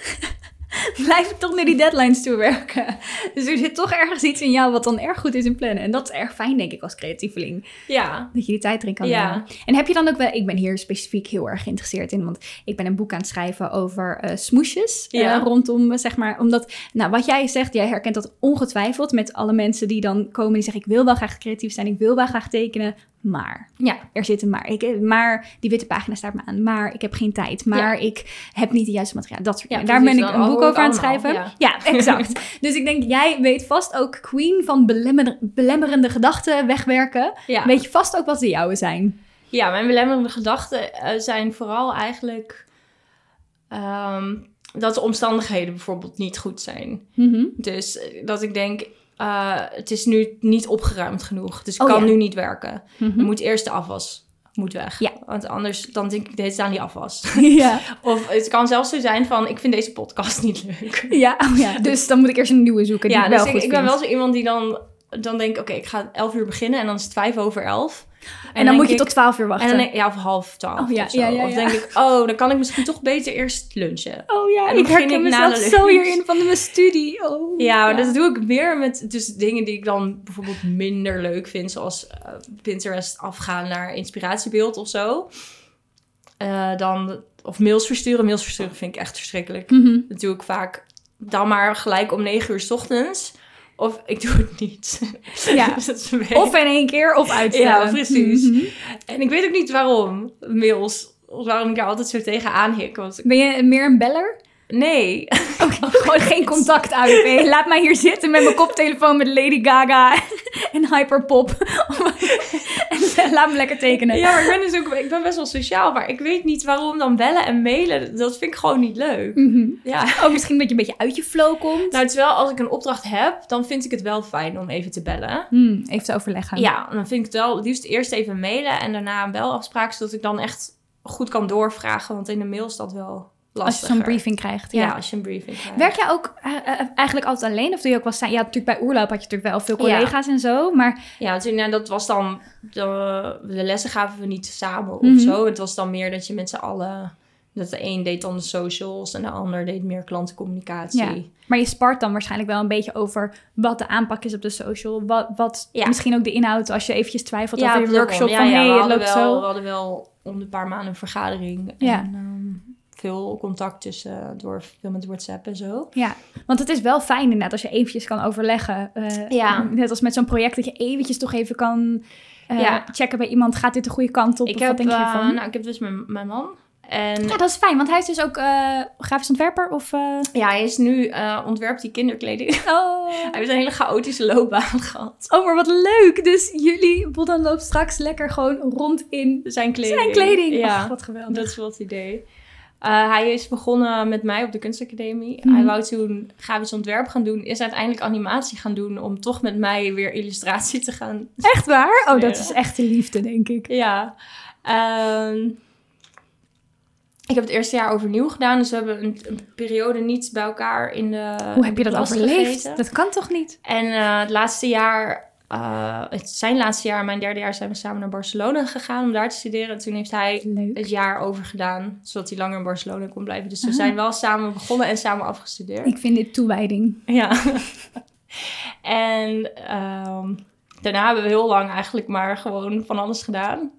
blijf ik toch naar die deadlines toe werken. Dus er zit toch ergens iets in jou wat dan erg goed is in plannen. En dat is erg fijn, denk ik, als creatieveling. ja, Dat je die tijd erin kan Ja. nemen. En heb je dan ook wel... Ik ben hier specifiek heel erg geïnteresseerd in. Want ik ben een boek aan het schrijven over eh smoesjes. eh, Ja. rondom, eh, zeg maar... Omdat, nou, wat jij zegt, jij herkent dat ongetwijfeld... met alle mensen die dan komen die zeggen... ik wil wel graag creatief zijn, ik wil wel graag tekenen... Maar, Ja. er zit een maar. Ik, maar die witte pagina staat me aan. Maar ik heb geen tijd. Maar ik heb niet de juiste materiaal. Dat soort Ja. Daar ben ik een boek over aan het schrijven. Ja, exact. dus ik denk, jij weet vast ook queen van belemmer- belemmerende gedachten wegwerken. Weet je vast ook wat de jouwe zijn. Ja, mijn belemmerende gedachten eh, zijn vooral eigenlijk ehm, dat de omstandigheden bijvoorbeeld niet goed zijn. Mhm. Dus eh, dat ik denk, eh, het is nu niet opgeruimd genoeg. Dus ik Oh, kan ja. nu niet werken. Dan moet eerst de afwas moet weg. Ja. Want anders dan denk ik, dit is aan die afwas. ja. of het kan zelfs zo zijn van, ik vind deze podcast niet leuk. Ja, oh ja, dus dan moet ik eerst een nieuwe zoeken die ja, ik dus ik, ben wel zo iemand die dan, dan denkt, oké, ik ga 11 uur beginnen en dan is het vijf over elf. En dan moet je tot ik- 12 uur En wachten. dan denk, ja, of half twaalf Oh, ja, of zo. ja, ja, Of denk ik, oh, dan kan ik misschien toch beter eerst lunchen. oh ja, en dan ik herken ik mezelf zo hierin van mijn studie. Oh, Ja, maar dat doe ik meer met dus dingen die ik dan bijvoorbeeld minder leuk vind. Zoals eh, Pinterest afgaan naar inspiratiebeeld of zo. Eh, dan, of mails versturen. Mails versturen vind ik echt verschrikkelijk. Mhm. Dat doe ik vaak dan maar gelijk om negen uur 's ochtends. Of ik doe het niet. Ja. Dus Of in één keer, of uitstellen. Ja, precies. Mhm. En ik weet ook niet waarom. Mails. Of waarom ik daar altijd zo tegenaan hik. Want Ben je meer een beller? nee. Gewoon geen contact uit. Laat mij hier zitten met mijn koptelefoon met Lady Gaga en Hyperpop. laat me lekker tekenen. Ja, maar ik ben dus ook ik ben best wel sociaal, maar ik weet niet waarom dan bellen en mailen. Dat vind ik gewoon niet leuk. Mhm. Ja. Ook misschien dat je een beetje uit je flow komt. Nou, terwijl als ik een opdracht heb, dan vind ik het wel fijn om even te bellen. Hmm, even te overleggen. Ja, dan vind ik het wel liefst eerst even mailen en daarna een belafspraak, zodat ik dan echt goed kan doorvragen. Want in de mail is dat wel Als je zo'n briefing krijgt. Ja, Ja. als je een briefing krijgt. Werk jij ook eh, eh, eigenlijk altijd alleen? Of doe je ook wel samen? Ja, natuurlijk bij oorloop had je natuurlijk wel veel Ja. collega's en zo. Maar Ja, toen, nou, dat was dan... De, de lessen gaven we niet samen of Mhm. zo. Het was dan meer dat je met z'n allen... Dat de een deed dan de socials en de ander deed meer klantencommunicatie. Ja. Maar je spart dan waarschijnlijk wel een beetje over wat de aanpak is op de social. Wat, wat Ja. misschien ook de inhoud als je eventjes twijfelt over je workshop. Ja, van ja, hé, we hadden loopt wel, zo. We hadden wel om de paar maanden een vergadering. Ja. En ehm, veel contact tussen, door, veel met WhatsApp en zo. Ja, want het is wel fijn inderdaad als je eventjes kan overleggen. eh, Ja. Net als met zo'n project dat je eventjes toch even kan eh, Ja. checken bij iemand. Gaat dit de goede kant op? Ik Of heb, wat denk je eh, ervan? nou, ik heb dus mijn, mijn man. En Ja, dat is fijn, want hij is dus ook eh, grafisch ontwerper of... eh, ja, hij is nu eh ontwerpt die kinderkleding. Oh. hij heeft een hele chaotische loopbaan gehad. oh, maar wat leuk. Dus jullie, Bodan loopt straks lekker gewoon rond in Zijn kleding. zijn kleding. Ja, wat geweldig. dat is wel het idee. Eh, hij is begonnen met mij op de kunstacademie. Mhm. Hij wou toen grafisch ontwerp gaan doen. Is uiteindelijk animatie gaan doen om toch met mij weer illustratie te gaan Echt waar? Oh, dat is echt de liefde, denk ik. Ja. ehm, ik heb het eerste jaar overnieuw gedaan. Dus we hebben een, een periode niet bij elkaar in de Hoe heb je dat overleefd? gezeten. Dat kan toch niet? En eh, het laatste jaar, eh, het zijn laatste jaar, mijn derde jaar, zijn we samen naar Barcelona gegaan om daar te studeren. En toen heeft hij Leuk. het jaar overgedaan, zodat hij langer in Barcelona kon blijven. Dus we Ah. zijn wel samen begonnen en samen afgestudeerd. Ik vind dit toewijding. Ja. en ehm, daarna hebben we heel lang eigenlijk maar gewoon van alles gedaan.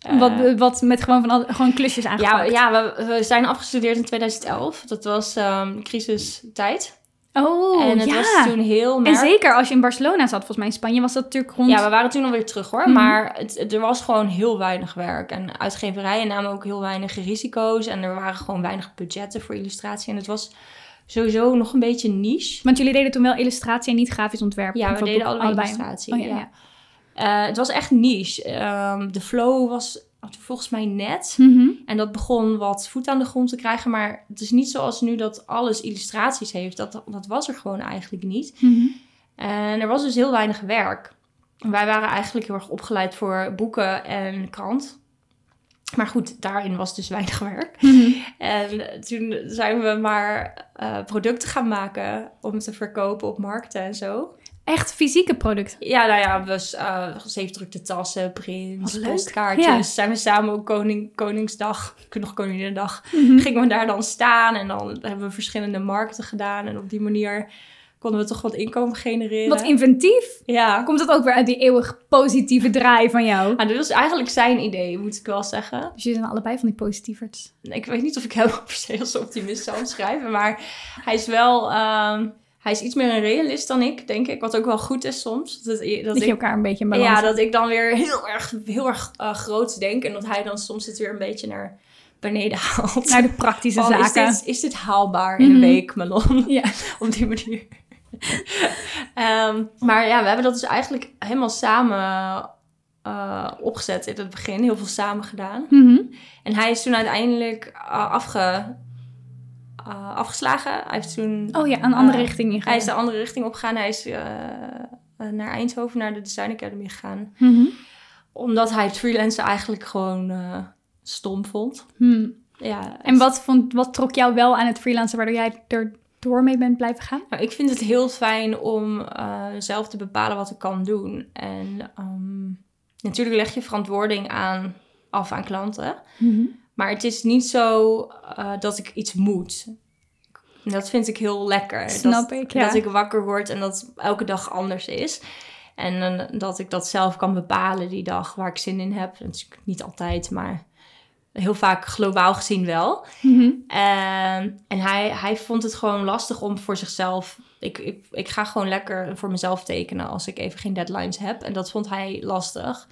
Eh, wat, wat met gewoon, van gewoon klusjes ja, aangepakt. ja we, we zijn afgestudeerd in 2011. Dat was ehm crisistijd. Oh, en het ja. was toen heel En zeker als je in Barcelona zat, volgens mij in Spanje, was dat natuurlijk rond... Ja, we waren toen alweer terug hoor. Mhm. Maar het, het- er was gewoon heel weinig werk. En uitgeverijen namen ook heel weinig risico's. En er waren gewoon weinig budgetten voor illustratie. En het was sowieso nog een beetje niche. Want jullie deden toen wel illustratie en niet grafisch ontwerp. Ja, we deden allebei, illustratie. Oh, ja, ja. ja. Eh, het was echt niche. Ehm, de flow was volgens mij net. Mhm. En dat begon wat voet aan de grond te krijgen. Maar het is niet zoals nu dat alles illustraties heeft. Dat, dat was er gewoon eigenlijk niet. Mhm. En er was dus heel weinig werk. Wij waren eigenlijk heel erg opgeleid voor boeken en krant. Maar goed, daarin was dus weinig werk. Mhm. En toen zijn we maar eh, producten gaan maken om te verkopen op markten en zo. Echt fysieke producten. Ja, nou ja, we uh, zeefdrukte tassen, prints, postkaartjes. Ja. Zijn we samen op koning, Koningsdag, nog Koninginnedag, Mhm. gingen we daar dan staan. En dan hebben we verschillende markten gedaan. En op die manier konden we toch wat inkomen genereren. Wat inventief. Ja. Komt dat ook weer uit die eeuwig positieve draai van jou? Nou, dit was eigenlijk zijn idee, moet ik wel zeggen. Dus jullie zijn allebei van die positieverts. Ik weet niet of ik hem per se als optimist zou omschrijven, maar hij is wel... ehm, hij is iets meer een realist dan ik, denk ik. Wat ook wel goed is soms. Dat, dat, Dat, ik, je elkaar een beetje in balans ja, dat ik dan weer heel erg, heel erg uh, groot denk. En dat hij dan soms het weer een beetje naar beneden haalt. Naar de praktische Van, is, zaken. dit, is dit haalbaar in Mhm. een week, Melon? Ja. Op die manier. Ehm, maar ja, we hebben dat dus eigenlijk helemaal samen uh, opgezet in het begin. Heel veel samen gedaan. Mhm. En hij is toen uiteindelijk uh, afge, uh, afgeslagen. Hij heeft toen... Oh ja, een andere richting ingegaan. Hij is de andere richting opgegaan. Hij is uh, naar Eindhoven, naar de Design Academy gegaan. Mhm. Omdat hij het freelancen eigenlijk gewoon stom vond. Hmm. Ja, En wat, vond, wat trok jou wel aan het freelancen waardoor jij er door mee bent blijven gaan? Nou, ik vind het heel fijn om uh, zelf te bepalen wat ik kan doen. En um, natuurlijk leg je verantwoording aan, af aan klanten. Mm-hmm. Maar het is niet zo uh, dat ik iets moet. Dat vind ik heel lekker. Snap dat, ik, ja. Dat ik wakker word en dat elke dag anders is. En uh, dat ik dat zelf kan bepalen die dag waar ik zin in heb. Natuurlijk niet altijd, maar heel vaak globaal gezien wel. En, en hij, hij vond het gewoon lastig om voor zichzelf... Ik, ik, ik ga gewoon lekker voor mezelf tekenen als ik even geen deadlines heb. En dat vond hij lastig.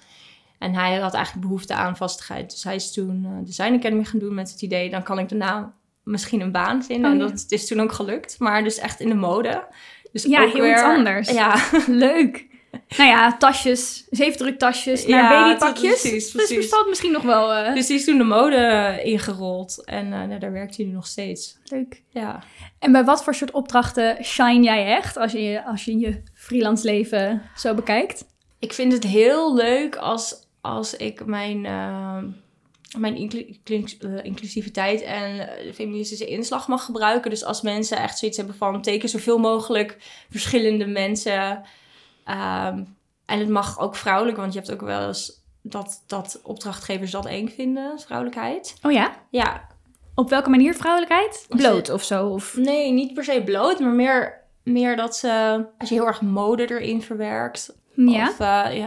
En hij had eigenlijk behoefte aan vastigheid. Dus hij is toen uh, Design Academy gaan doen met het idee... dan kan ik daarna misschien een baan vinden. Oh, en dat is toen ook gelukt. Maar dus echt in de mode. Dus Ja, ook heel weer, iets anders. Ja, Leuk. Nou ja, tasjes, zeefdruktasjes naar Ja, babypakjes. precies, Dus precies. bestaat misschien nog wel uh, dus die is toen de mode ingerold. En uh, nou, daar werkt hij nu nog steeds. leuk. Ja. En bij wat voor soort opdrachten shine jij echt als je als je, je freelance leven zo bekijkt? Ik vind het heel leuk als, als ik mijn, uh, mijn inclu- inclu- eh, inclusiviteit en eh, feministische inslag mag gebruiken. Dus als mensen echt zoiets hebben van teken zoveel mogelijk verschillende mensen. Ehm, en het mag ook vrouwelijk, want je hebt ook wel eens dat, dat opdrachtgevers dat eng vinden, vrouwelijkheid. Oh ja? Ja, Op welke manier vrouwelijkheid? Bloot of zo? Of... nee, niet per se bloot, maar meer, meer dat ze, als je heel erg mode erin verwerkt, Ja? of eh,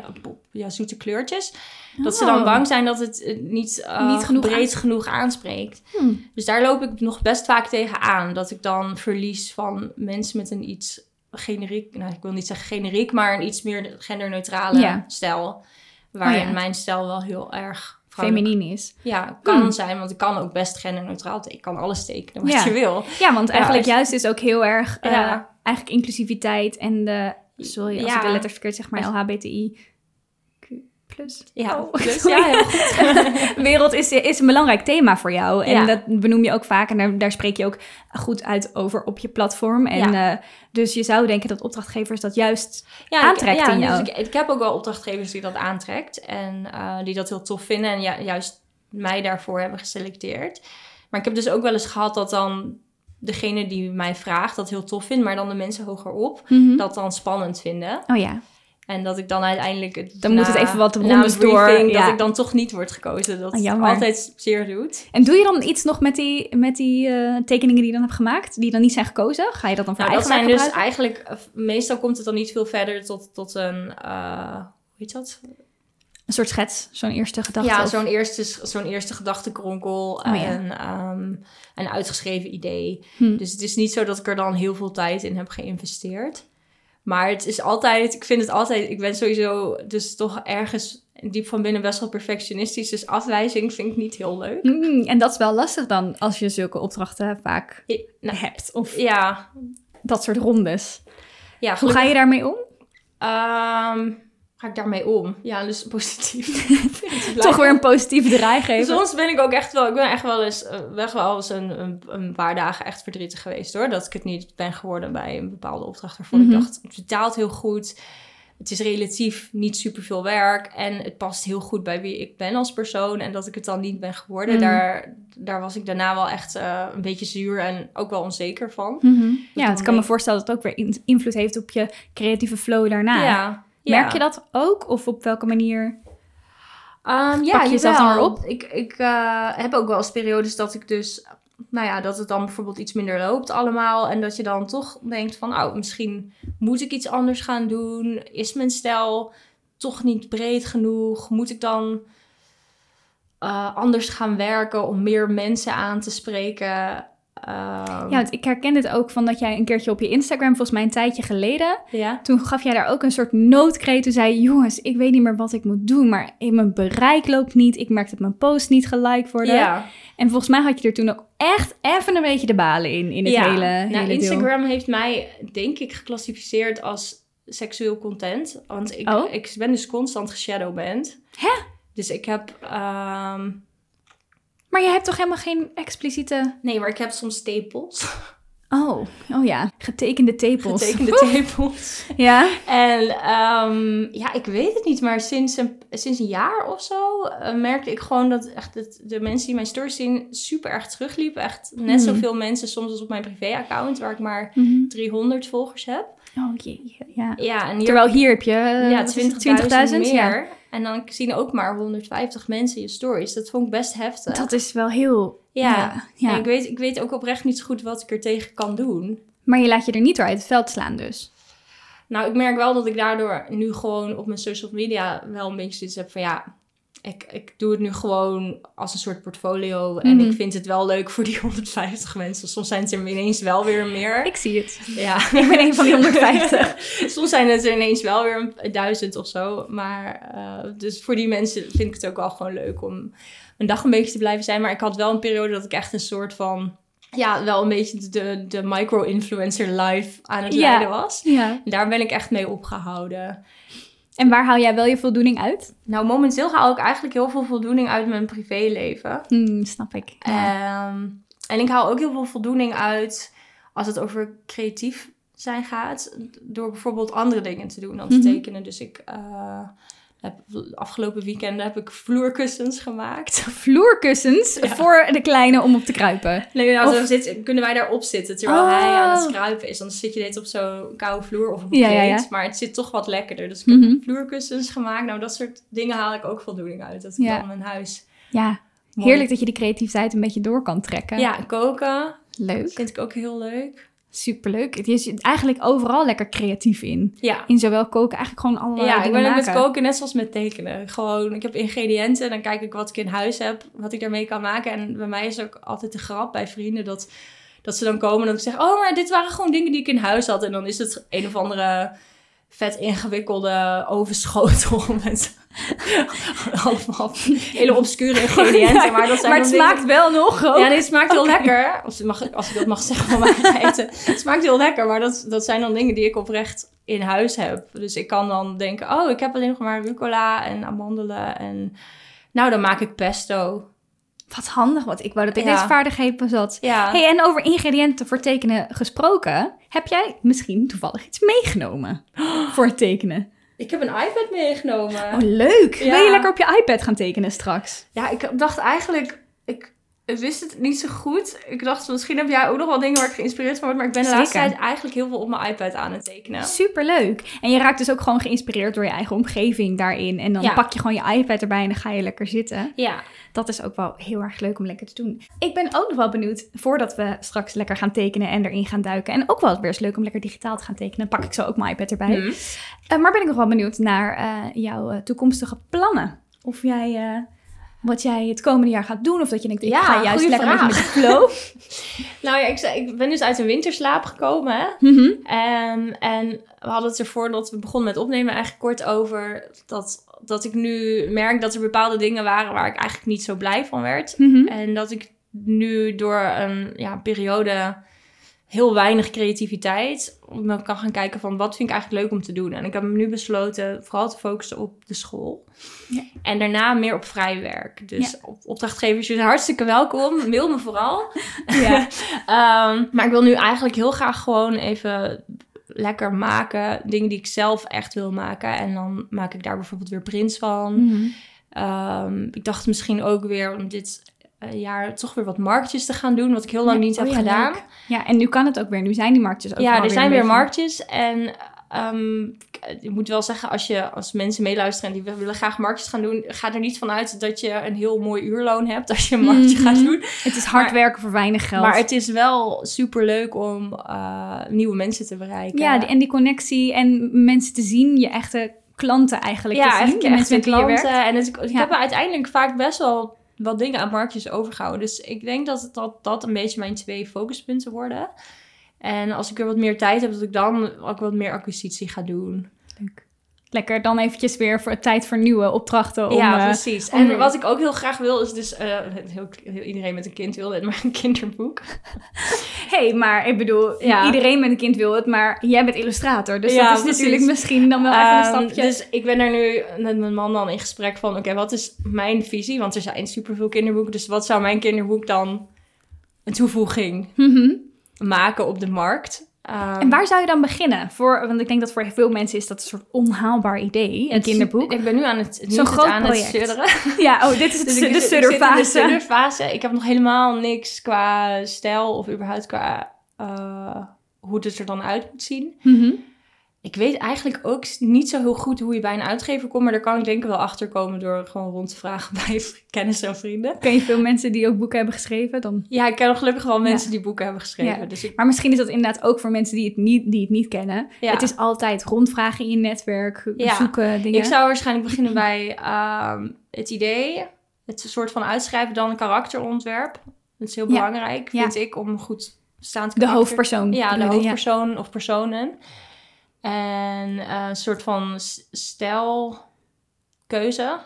ja, zoete kleurtjes, dat ze dan Oh. bang zijn dat het eh, niet, eh, Niet genoeg breed genoeg aanspreekt. Hm. Dus daar loop ik nog best vaak tegen aan. Dat ik dan verlies van mensen met een iets generiek... Nou, ik wil niet zeggen generiek, maar een iets meer genderneutrale Ja. stijl. Waarin Oh ja. mijn stijl wel heel erg Feminien is. Ja, kan Hmm. zijn, want ik kan ook best genderneutraal tekenen. Ik kan alles tekenen wat Ja. je wil. Ja, want eigenlijk Ja, juist is ook heel erg Ja. eigenlijk inclusiviteit en de, sorry als Ja. ik de letters verkeerd zeg, maar. LHBTI plus. Ja, Oh, dus, sorry. ja heel goed. wereld is, is een belangrijk thema voor jou. En Ja. dat benoem je ook vaak. En daar, daar spreek je ook goed uit over op je platform. En eh, dus je zou denken dat opdrachtgevers dat juist... ja, aantrekt ik, ja, in dus jou. Ik, ik heb ook wel opdrachtgevers die dat aantrekt. En eh, die dat heel tof vinden. En ju- juist mij daarvoor hebben geselecteerd. Maar ik heb dus ook wel eens gehad dat dan degene die mij vraagt dat heel tof vindt. Maar dan de mensen hogerop dat dan spannend vinden. Oh ja. En dat ik dan uiteindelijk... Het, Dan moet het even wat rondes door, ja. Dat ik dan toch niet word gekozen. Dat Ah, jammer. altijd zeer doet. En doe je dan iets nog met die, met die eh, tekeningen die je dan hebt gemaakt? Die dan niet zijn gekozen? Ga je dat dan voor Nou, dat zijn dus eigenlijk... eh, Meestal komt het dan niet veel verder tot, tot een... eh, hoe heet dat? Een soort schets, zo'n eerste gedachte. Ja, zo'n eerste, zo'n eerste gedachtenkronkel Oh, ja. en ehm, een uitgeschreven idee. Hm. Dus het is niet zo dat ik er dan heel veel tijd in heb geïnvesteerd. Maar het is altijd, ik vind het altijd, ik ben sowieso dus toch ergens diep van binnen best wel perfectionistisch. Dus afwijzing vind ik niet heel leuk. Hmm, en dat is wel lastig dan als je zulke opdrachten vaak nou, hebt. Of ja, dat soort rondes. ja Hoe ga je daarmee om? Ehm, ga ik daarmee om? Ja, dus positief. Toch weer een positieve draai geven. Soms ben ik ook echt wel, ik ben echt wel eens, eh, weg wel eens een, een, een paar dagen echt verdrietig geweest hoor. Dat ik het niet ben geworden bij een bepaalde opdracht waarvan Mhm. ik dacht, het betaalt heel goed. Het is relatief niet superveel werk en het past heel goed bij wie ik ben als persoon. En dat ik het dan niet ben geworden, Mhm. daar, daar was ik daarna wel echt eh, een beetje zuur en ook wel onzeker van. Mhm. Ja, het kan me voorstellen dat het ook weer in- invloed heeft op je creatieve flow daarna. ja. Merk je dat ook? Of op welke manier? Ehm, ja, Pak je jezelf jawel. dan op? Ik, ik eh, heb ook wel eens periodes dat ik dus, nou ja, dat het dan bijvoorbeeld iets minder loopt allemaal. En dat je dan toch denkt van, oh, misschien moet ik iets anders gaan doen. Is mijn stijl toch niet breed genoeg? Moet ik dan eh, anders gaan werken om meer mensen aan te spreken? Ehm, Ja, want ik herken dit ook van dat jij een keertje op je Instagram, volgens mij een tijdje geleden, ja. toen gaf jij daar ook een soort noodkreet. Toen zei jongens, ik weet niet meer wat ik moet doen, maar in mijn bereik loopt niet. Ik merk dat mijn posts niet geliked worden. Ja. En volgens mij had je er toen ook echt even een beetje de balen in, in het ja. hele, nou, hele deel. Instagram heeft mij, denk ik, geclassificeerd als seksueel content. Want ik, Oh. ik ben dus constant geshadowband. Hè? Dus ik heb... ehm, Maar je hebt toch helemaal geen expliciete... nee, maar ik heb soms tepels. Oh, oh ja, getekende tepels. Getekende tepels. Ja? En ehm, ja, ik weet het niet, maar sinds een, sinds een jaar of zo eh, merkte ik gewoon dat echt het, de mensen die mijn stories zien super erg terugliepen. Echt net Hmm. zoveel mensen soms als op mijn privéaccount, waar ik maar Mhm. 300 volgers heb. Oh jee, ja. Ja, en hier Terwijl hier heb je eh, ja, wat is het, 20.000 meer. Ja. En dan zien ook maar 150 mensen je stories. Dat vond ik best heftig. Dat is wel heel... ja. ja, ja. En ik, weet, ik weet ook oprecht niet zo goed wat ik er tegen kan doen. Maar je laat je er niet door uit het veld slaan dus. Nou, ik merk wel dat ik daardoor nu gewoon op mijn social media wel een beetje zoiets heb van ja, ik, ik doe het nu gewoon als een soort portfolio. En Mhm. ik vind het wel leuk voor die 150 mensen. Soms zijn het er ineens wel weer meer. Ik zie het. ja. Ik ben een van die 150. Soms zijn het er ineens wel weer een duizend of zo. Maar eh, dus voor die mensen vind ik het ook wel gewoon leuk om een dag een beetje te blijven zijn. Maar ik had wel een periode dat ik echt een soort van... Ja, wel een beetje de, de micro-influencer life aan het Ja. leiden was. Ja. Daar ben ik echt mee opgehouden. En waar haal jij wel je voldoening uit? Nou, momenteel haal ik eigenlijk heel veel voldoening uit mijn privéleven. Hmm, snap ik. Ehm, en ik haal ook heel veel voldoening uit als het over creatief zijn gaat. Door bijvoorbeeld andere dingen te doen dan te Mhm. tekenen. Dus ik, eh, afgelopen weekend heb ik vloerkussens gemaakt. Vloerkussens Ja. voor de kleine om op te kruipen. Nee, nou, Of- zit, kunnen wij daarop zitten terwijl Oh. hij aan het kruipen is. Dan zit je dit op zo'n koude vloer of op een Ja, kleed. ja. Maar het zit toch wat lekkerder. Dus ik heb Mhm. vloerkussens gemaakt. Nou, dat soort dingen haal ik ook voldoening uit. Dat ik dan mijn huis... Ja, mooi- heerlijk dat je die creativiteit een beetje door kan trekken. Ja, koken Leuk. vind ik ook heel leuk. Superleuk. Je zit eigenlijk overal lekker creatief in. Ja. In zowel koken, eigenlijk gewoon alle Ja, ik dingen ben ook met koken net zoals met tekenen. Gewoon, ik heb ingrediënten, dan kijk ik wat ik in huis heb, wat ik daarmee kan maken. En bij mij is ook altijd de grap bij vrienden dat, dat ze dan komen en dat ik zeg, oh, maar dit waren gewoon dingen die ik in huis had. En dan is het een of andere vet ingewikkelde ovenschotel met allemaal hele obscure ingrediënten. Maar, dat zijn maar het dingen- smaakt wel nog. ook. ja, nee, het smaakt heel lekker. Als, mag, als ik dat mag zeggen van mijn eten. Het smaakt heel lekker, maar dat, dat zijn dan dingen die ik oprecht in huis heb. Dus ik kan dan denken, oh, ik heb alleen nog maar rucola en amandelen. En nou, dan maak ik pesto. Wat handig, want ik wou dat ik Ja. deze vaardigheid bezat. Ja, Hey, en over ingrediënten voor tekenen gesproken, heb jij misschien toevallig iets meegenomen voor het tekenen? ik heb een iPad meegenomen. Oh, leuk! Ja. Wil je lekker op je iPad gaan tekenen straks? Ja, ik dacht eigenlijk... Ik wist het niet zo goed. Ik dacht, misschien heb jij ook nog wel dingen waar ik geïnspireerd van word. Maar ik ben de laatste tijd eigenlijk heel veel op mijn iPad aan het tekenen. Superleuk! En je raakt dus ook gewoon geïnspireerd door je eigen omgeving daarin. En dan Ja. pak je gewoon je iPad erbij en dan ga je lekker zitten. Ja, Dat is ook wel heel erg leuk om lekker te doen. Ik ben ook nog wel benieuwd, voordat we straks lekker gaan tekenen en erin gaan duiken. En ook wel weer eens leuk om lekker digitaal te gaan tekenen. Pak ik zo ook mijn iPad erbij. Hm. Eh, maar ben ik nog wel benieuwd naar eh, jouw eh, toekomstige plannen. Of jij, wat jij het komende jaar gaat doen. Of dat je denkt, ik Ja, ga juist lekker vraag. met de flow. Nou ja, ik, ben dus uit een winterslaap gekomen. Hè? Mhm. Ehm, en we hadden het ervoor dat we begonnen met opnemen eigenlijk kort over dat, dat ik nu merk dat er bepaalde dingen waren waar ik eigenlijk niet zo blij van werd. Mhm. En dat ik nu door een ja, periode heel weinig creativiteit me kan gaan kijken van wat vind ik eigenlijk leuk om te doen. En ik heb me nu besloten vooral te focussen op de school. Ja. En daarna meer op vrij werk. Dus op opdrachtgevers, jullie hartstikke welkom. Mail me vooral. Ja. Ehm, maar ik wil nu eigenlijk heel graag gewoon even lekker maken. Dingen die ik zelf echt wil maken. En dan maak ik daar bijvoorbeeld weer prints van. Mhm. Ehm, ik dacht misschien ook weer om dit jaar toch weer wat marktjes te gaan doen. Wat ik heel lang Ja, niet oh heb ja, gedaan. leuk. Ja, en nu kan het ook weer. Nu zijn die marktjes ook Ja, er zijn weer marktjes. En ehm, ik- moet wel zeggen, als, je, als mensen meeluisteren en die willen graag marktjes gaan doen, ga er niet vanuit dat je een heel mooi uurloon hebt als je een marktje Mhm. gaat doen. Het is hard Maar- werken voor weinig geld. Maar het is wel super leuk om eh, nieuwe mensen te bereiken. Ja, en die connectie en mensen te zien, je echte klanten eigenlijk ja, te zien. eigenlijk mensen met klanten. En het, ik Ja. heb uiteindelijk vaak best wel wat dingen aan marktjes overgehouden. Dus ik denk dat dat, dat een beetje mijn twee focuspunten worden. En als ik er wat meer tijd heb, dat ik dan ook wat meer acquisitie ga doen. Lekker dan eventjes weer voor tijd voor nieuwe opdrachten. Om, ja, eh, precies. om En wat ik ook heel graag wil, is dus... eh, heel, heel, iedereen met een kind wil dit, maar een kinderboek. hey, maar ik bedoel, Ja. iedereen met een kind wil het, maar jij bent illustrator. Dus Ja, dat is precies. natuurlijk misschien dan wel even een Ehm, stapje. Dus ik ben er nu met mijn man dan in gesprek van... Oké, wat is mijn visie? Want er zijn superveel kinderboeken. Dus wat zou mijn kinderboek dan een toevoeging Mhm. maken op de markt? Ehm, En waar zou je dan beginnen? Voor, want ik denk dat voor veel mensen is dat een soort onhaalbaar idee, een het- kinderboek. Ik ben nu aan het, Zo'n het groot aan het project. sudderen. Ja, oh, dit is het, Dus de ik, ik de sudderfase. sudderfase. Ik heb nog helemaal niks qua stijl of überhaupt qua eh, hoe het er dan uit moet zien. Mhm. Ik weet eigenlijk ook niet zo heel goed hoe je bij een uitgever komt, maar daar kan ik denk ik wel achter komen door gewoon rond te vragen bij kennissen en vrienden. Ken je veel mensen die ook boeken hebben geschreven? Dan... Ja, ik ken gelukkig wel mensen Ja. die boeken hebben geschreven. Ja. Dus ik, Maar misschien is dat inderdaad ook voor mensen die het niet, die het niet kennen. Ja. Het is altijd rondvragen in je netwerk, zoeken dingen. ik zou waarschijnlijk beginnen bij ehm, het idee, het soort van uitschrijven, dan een karakterontwerp. Dat is heel belangrijk, vind ik, om goed staand de karakter hoofdpersoon. Ja, de hoofdpersoon of personen. En eh, een soort van stijlkeuze.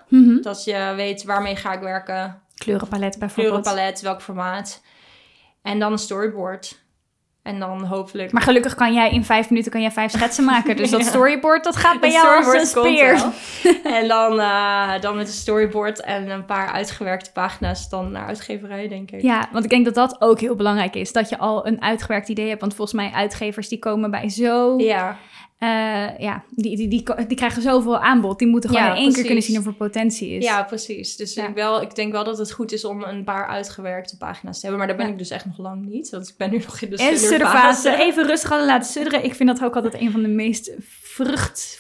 Mhm. Dat je weet waarmee ga ik werken. Kleurenpalet bijvoorbeeld. Kleurenpalet, welk formaat. En dan een storyboard. En dan hopelijk... Maar gelukkig kan jij in vijf minuten kan jij vijf schetsen maken. Dus dat storyboard, dat gaat bij jou als een speer. en dan, eh, dan met een storyboard en een paar uitgewerkte pagina's dan naar uitgeverij, denk ik. Ja, want ik denk dat dat ook heel belangrijk is. Dat je al een uitgewerkt idee hebt. Want volgens mij uitgevers die komen bij zo... Ja, eh, ja, die, die, die, die krijgen zoveel aanbod. Die moeten gewoon Ja, in één keer kunnen zien of er potentie is. ja precies. Dus Ja. Ik, wel, ik denk wel dat het goed is om een paar uitgewerkte pagina's te hebben. Maar daar ben Ja. ik dus echt nog lang niet. Want ik ben nu nog in de En sudderfase. Even rustig hadden laten sudderen. Ik vind dat ook altijd een van de meest vrucht,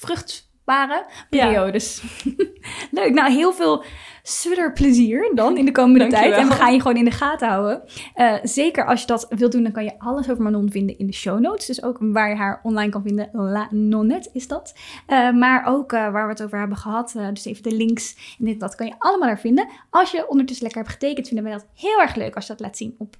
Ja. periodes. Leuk. Nou, heel veel sudderplezier dan in de komende tijd. En we gaan je gewoon in de gaten houden. Eh, zeker als je dat wilt doen, dan kan je alles over Manon vinden in de show notes. Dus ook waar je haar online kan vinden. La Nonnet is dat. Eh, maar ook eh, waar we het over hebben gehad. eh, dus even de links en dit, dat kan je allemaal daar vinden. Als je ondertussen lekker hebt getekend, vinden wij dat heel erg leuk als je dat laat zien op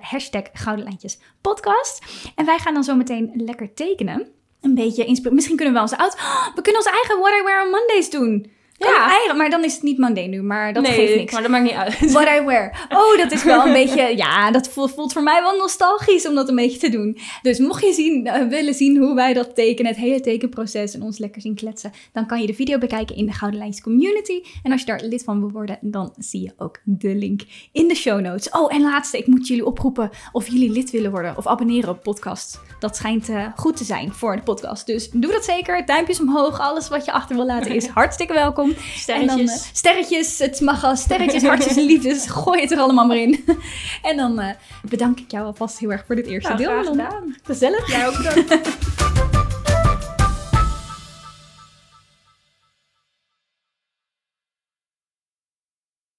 hashtag Gouden Lijntjes podcast. En wij gaan dan zo meteen lekker tekenen. Een beetje inspireren. Misschien kunnen we onze oud. We kunnen onze eigen What I Wear on Mondays doen. Kan Ja. maar dan is het niet Monday nu, maar dat nee, geeft niks. maar dat maakt niet uit. What I wear. Oh, dat is wel een beetje. Ja, dat voelt, voelt voor mij wel nostalgisch om dat een beetje te doen. Dus mocht je zien, eh, willen zien hoe wij dat tekenen, het hele tekenproces en ons lekker zien kletsen, dan kan je de video bekijken in de Gouden Lijntjes Community. En als je daar lid van wil worden, dan zie je ook de link in de show notes. Oh, en laatste, ik moet jullie oproepen of jullie lid willen worden of abonneren op podcast. Dat schijnt eh, goed te zijn voor de podcast. Dus doe dat zeker. Duimpjes omhoog. Alles wat je achter wil laten is hartstikke welkom. En dan, Sterretjes. eh, sterretjes, het mag al. Sterretjes, hartjes en liefdes. Gooi het er allemaal maar in. en dan eh, bedank ik jou alvast heel erg voor dit eerste Nou, deel. graag gedaan. Gezellig. Jij ook bedankt.